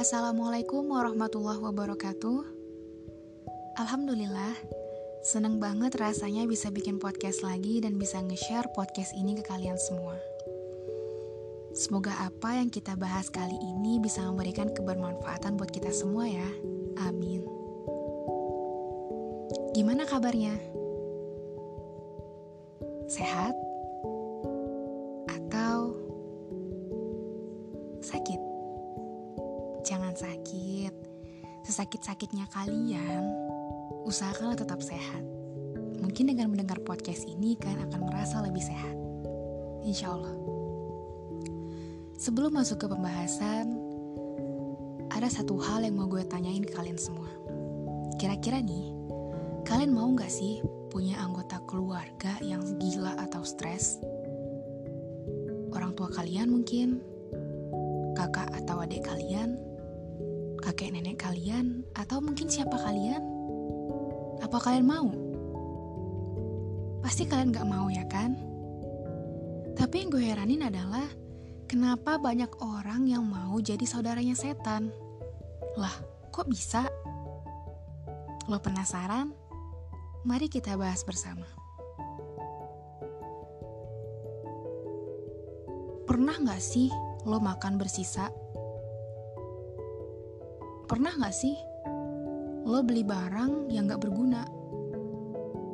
Assalamualaikum warahmatullahi wabarakatuh. Alhamdulillah, seneng banget rasanya bisa bikin podcast lagi dan bisa nge-share podcast ini ke kalian semua. Semoga apa yang kita bahas kali ini bisa memberikan kebermanfaatan buat kita semua ya. Amin. Gimana kabarnya? Sehat? Sesakit-sakitnya kalian, usahakanlah tetap sehat. Mungkin dengan mendengar podcast ini kalian akan merasa lebih sehat. Insya Allah. Sebelum masuk ke pembahasan, ada satu hal yang mau gue tanyain ke kalian semua. Kira-kira nih, kalian mau gak sih punya anggota keluarga yang gila atau stres? Orang tua kalian mungkin, kakak atau adik kalian, kakek nenek kalian, atau mungkin siapa kalian? Apa kalian mau? Pasti kalian gak mau ya kan? Tapi yang gue heranin adalah kenapa banyak orang yang mau jadi saudaranya setan? Lah, kok bisa? Lo penasaran? Mari kita bahas bersama. Pernah gak sih lo makan bersisa Pernah gak sih lo beli barang yang gak berguna?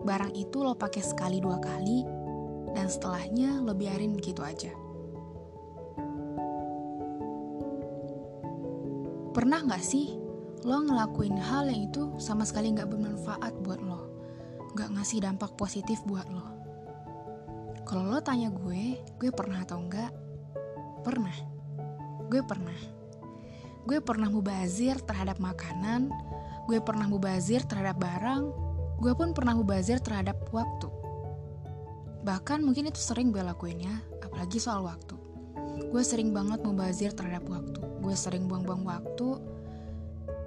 Barang itu lo pakai sekali dua kali, dan setelahnya lo biarin begitu aja. Pernah gak sih lo ngelakuin hal yang itu sama sekali gak bermanfaat buat lo? Gak ngasih dampak positif buat lo? Kalau lo tanya gue, gue pernah atau enggak? Pernah. Gue pernah gue pernah mubazir terhadap makanan, gue pernah mubazir terhadap barang, gue pun pernah mubazir terhadap waktu. Bahkan mungkin itu sering gue lakuin ya, apalagi soal waktu. Gue sering banget mubazir terhadap waktu. Gue sering buang-buang waktu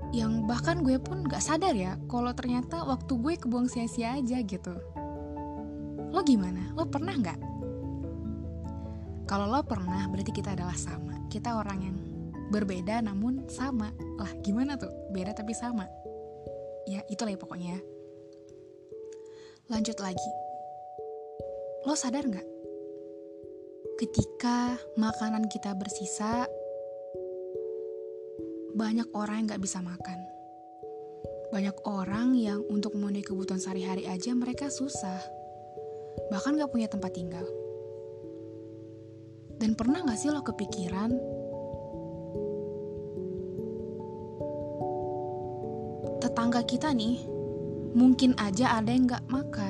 yang bahkan gue pun gak sadar ya kalau ternyata waktu gue kebuang sia-sia aja gitu. Lo gimana? Lo pernah nggak? Kalau lo pernah, berarti kita adalah sama. Kita orang yang berbeda namun sama. Lah gimana tuh? Beda tapi sama. Ya itulah ya pokoknya. Lanjut lagi. Lo sadar nggak? Ketika makanan kita bersisa banyak orang yang nggak bisa makan. Banyak orang yang untuk memenuhi kebutuhan sehari-hari aja mereka susah. Bahkan nggak punya tempat tinggal. Dan pernah gak sih lo kepikiran tetangga kita nih, mungkin aja ada yang gak makan.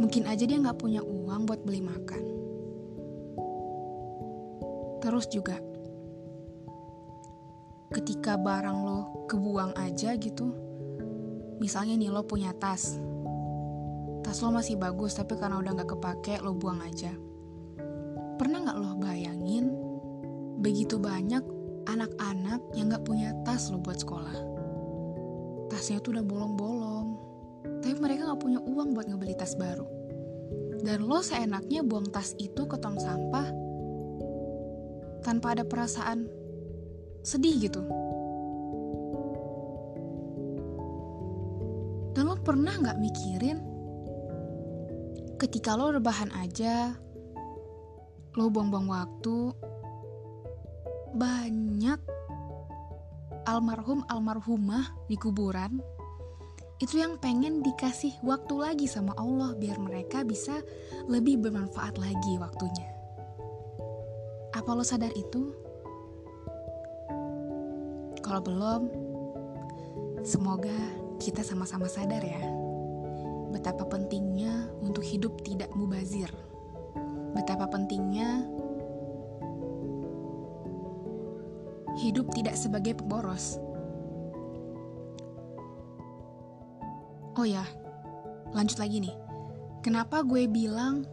Mungkin aja dia gak punya uang buat beli makan. Terus juga, ketika barang lo kebuang aja gitu, misalnya nih lo punya tas, tas lo masih bagus tapi karena udah gak kepake lo buang aja. Pernah gak lo bayangin begitu banyak anak-anak yang gak punya tas lo buat sekolah? Tasnya tuh udah bolong-bolong. Tapi mereka gak punya uang buat ngebeli tas baru. Dan lo seenaknya buang tas itu ke tong sampah tanpa ada perasaan sedih gitu. Dan lo pernah gak mikirin ketika lo rebahan aja, lo buang-buang waktu, banyak almarhum almarhumah di kuburan itu yang pengen dikasih waktu lagi sama Allah biar mereka bisa lebih bermanfaat lagi waktunya. Apa lo sadar itu? Kalau belum, semoga kita sama-sama sadar ya betapa pentingnya untuk hidup tidak mubazir. Betapa pentingnya hidup tidak sebagai pemboros. Oh ya, lanjut lagi nih. Kenapa gue bilang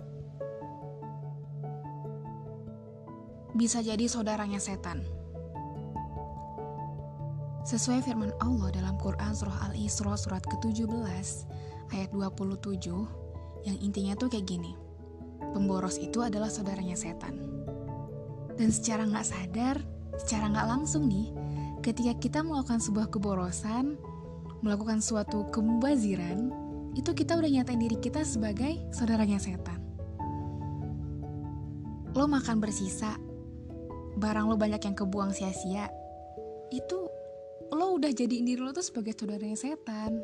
bisa jadi saudaranya setan? Sesuai firman Allah dalam Quran Surah Al-Isra surat ke-17 ayat 27 yang intinya tuh kayak gini. Pemboros itu adalah saudaranya setan. Dan secara nggak sadar, secara nggak langsung nih, ketika kita melakukan sebuah keborosan, melakukan suatu kemubaziran, itu kita udah nyatain diri kita sebagai saudaranya setan. Lo makan bersisa, barang lo banyak yang kebuang sia-sia, itu lo udah jadiin diri lo tuh sebagai saudaranya setan.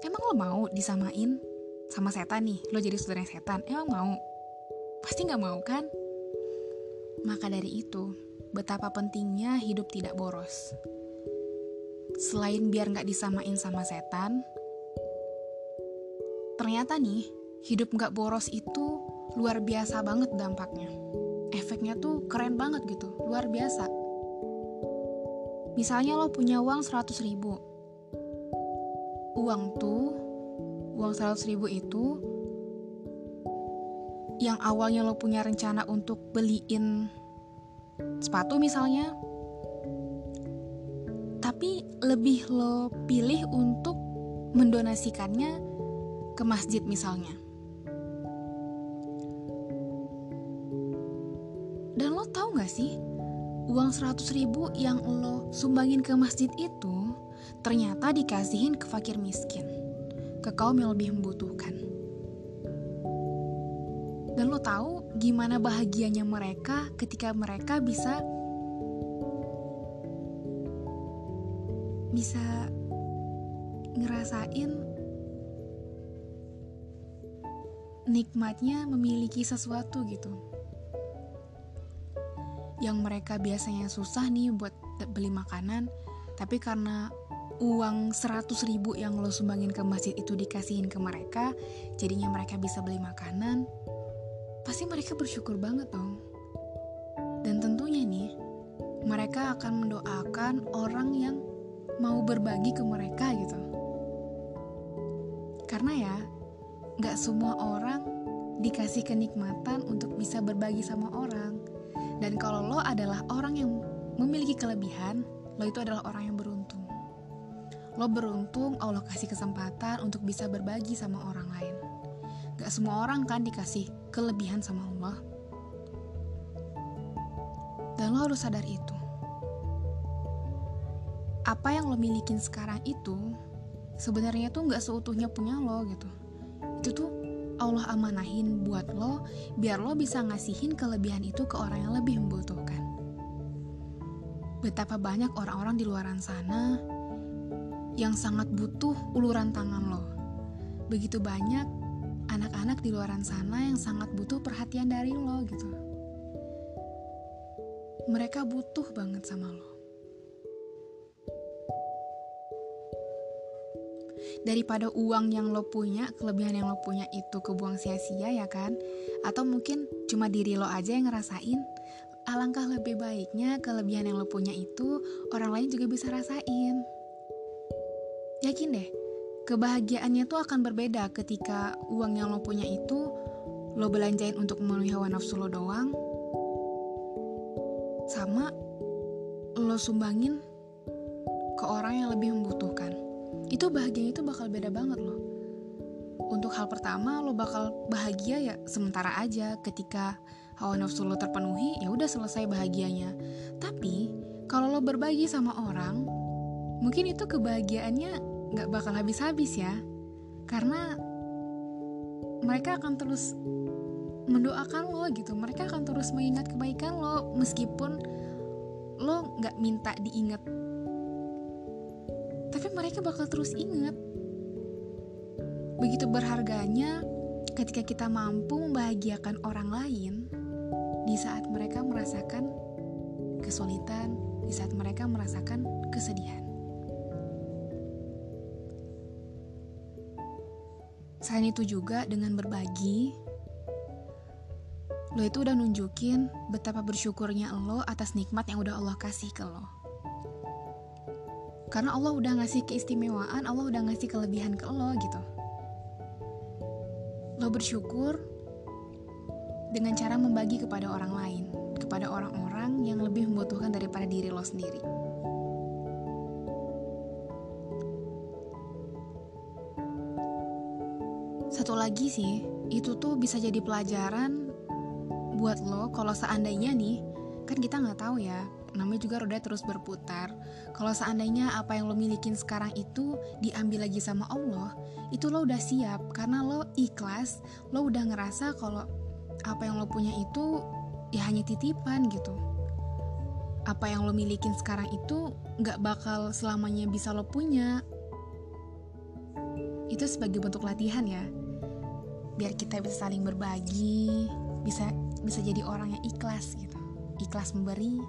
Emang lo mau disamain sama setan nih, lo jadi saudaranya setan? Emang mau? Pasti nggak mau kan? Maka dari itu, betapa pentingnya hidup tidak boros. Selain biar nggak disamain sama setan, ternyata nih, hidup nggak boros itu luar biasa banget dampaknya. Efeknya tuh keren banget gitu, luar biasa. Misalnya lo punya uang 100 ribu. Uang tuh, uang 100 ribu itu yang awalnya lo punya rencana untuk beliin sepatu misalnya. Tapi lebih lo pilih untuk mendonasikannya ke masjid misalnya. Dan lo tahu gak sih uang 100 ribu yang lo sumbangin ke masjid itu ternyata dikasihin ke fakir miskin ke kaum yang lebih membutuhkan dan lo tahu gimana bahagianya mereka ketika mereka bisa bisa ngerasain nikmatnya memiliki sesuatu gitu. Yang mereka biasanya susah nih buat beli makanan tapi karena uang 100 ribu yang lo sumbangin ke masjid itu dikasihin ke mereka jadinya mereka bisa beli makanan pasti mereka bersyukur banget dong. Dan tentunya nih, mereka akan mendoakan orang yang mau berbagi ke mereka gitu. Karena ya, gak semua orang dikasih kenikmatan untuk bisa berbagi sama orang. Dan kalau lo adalah orang yang memiliki kelebihan, lo itu adalah orang yang beruntung. Lo beruntung Allah kasih kesempatan untuk bisa berbagi sama orang lain. Gak semua orang kan dikasih kelebihan sama Allah. Dan lo harus sadar itu. Apa yang lo milikin sekarang itu sebenarnya tuh gak seutuhnya punya lo gitu. Itu tuh Allah amanahin buat lo biar lo bisa ngasihin kelebihan itu ke orang yang lebih membutuhkan. Betapa banyak orang-orang di luaran sana yang sangat butuh uluran tangan lo. Begitu banyak anak-anak di luaran sana yang sangat butuh perhatian dari lo gitu. Mereka butuh banget sama lo. Daripada uang yang lo punya, kelebihan yang lo punya itu kebuang sia-sia ya kan? Atau mungkin cuma diri lo aja yang ngerasain. Alangkah lebih baiknya kelebihan yang lo punya itu orang lain juga bisa rasain. Yakin deh, kebahagiaannya tuh akan berbeda ketika uang yang lo punya itu lo belanjain untuk memenuhi hawa nafsu lo doang. Sama lo sumbangin ke orang yang lebih membutuhkan. Itu bahagianya itu bakal beda banget loh. Untuk hal pertama lo bakal bahagia ya sementara aja. Ketika hawa nafsu lo terpenuhi ya udah selesai bahagianya. Tapi kalau lo berbagi sama orang mungkin itu kebahagiaannya nggak bakal habis-habis ya. Karena mereka akan terus mendoakan lo gitu. Mereka akan terus mengingat kebaikan lo meskipun lo nggak minta diingat. Tapi mereka bakal terus ingat begitu berharganya ketika kita mampu membahagiakan orang lain di saat mereka merasakan kesulitan di saat mereka merasakan kesedihan Selain itu juga dengan berbagi, lo itu udah nunjukin betapa bersyukurnya lo atas nikmat yang udah Allah kasih ke lo. Karena Allah udah ngasih keistimewaan, Allah udah ngasih kelebihan ke lo gitu. Lo bersyukur dengan cara membagi kepada orang lain, kepada orang-orang yang lebih membutuhkan daripada diri lo sendiri. Lagi sih, itu tuh bisa jadi pelajaran buat lo kalau seandainya nih kan kita nggak tahu ya namanya juga roda terus berputar. Kalau seandainya apa yang lo milikin sekarang itu diambil lagi sama Allah itu lo udah siap karena lo ikhlas lo udah ngerasa kalau apa yang lo punya itu ya hanya titipan gitu. Apa yang lo milikin sekarang itu nggak bakal selamanya bisa lo punya. Itu sebagai bentuk latihan ya biar kita bisa saling berbagi bisa bisa jadi orang yang ikhlas gitu ikhlas memberi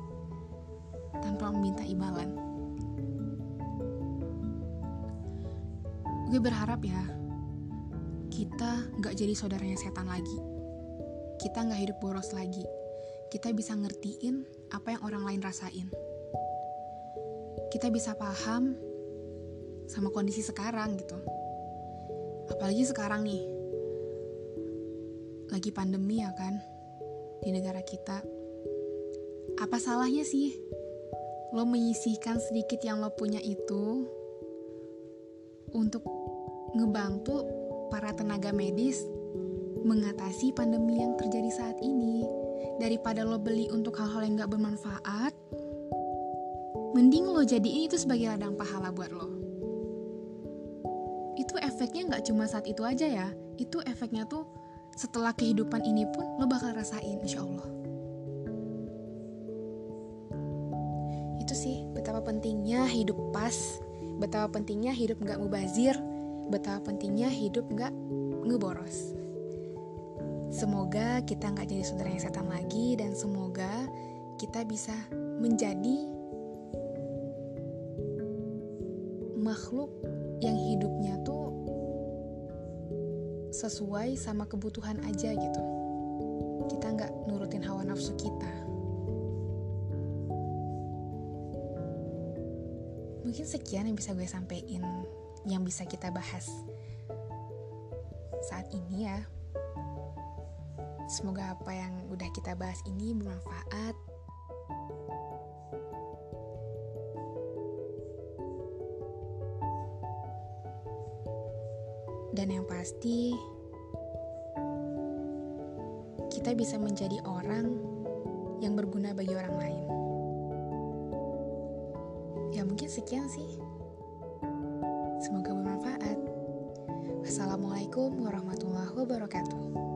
tanpa meminta imbalan. Gue berharap ya, kita gak jadi saudaranya setan lagi. Kita gak hidup boros lagi. Kita bisa ngertiin apa yang orang lain rasain. Kita bisa paham sama kondisi sekarang gitu. Apalagi sekarang nih, lagi pandemi ya kan, di negara kita. Apa salahnya sih lo menyisihkan sedikit yang lo punya itu untuk ngebantu para tenaga medis mengatasi pandemi yang terjadi saat ini daripada lo beli untuk hal-hal yang gak bermanfaat mending lo jadiin itu sebagai ladang pahala buat lo itu efeknya gak cuma saat itu aja ya itu efeknya tuh setelah kehidupan ini pun lo bakal rasain insya Allah sih betapa pentingnya hidup pas, betapa pentingnya hidup nggak mubazir, betapa pentingnya hidup nggak ngeboros. Semoga kita nggak jadi saudara yang setan lagi dan semoga kita bisa menjadi makhluk sesuai sama kebutuhan aja gitu. Kita nggak nurutin hawa nafsu kita. mungkin sekian yang bisa gue sampaikan yang bisa kita bahas saat ini ya semoga apa yang udah kita bahas ini bermanfaat dan yang pasti kita bisa menjadi orang yang berguna bagi orang lain. Ya mungkin sekian sih. Semoga bermanfaat. Wassalamualaikum warahmatullahi wabarakatuh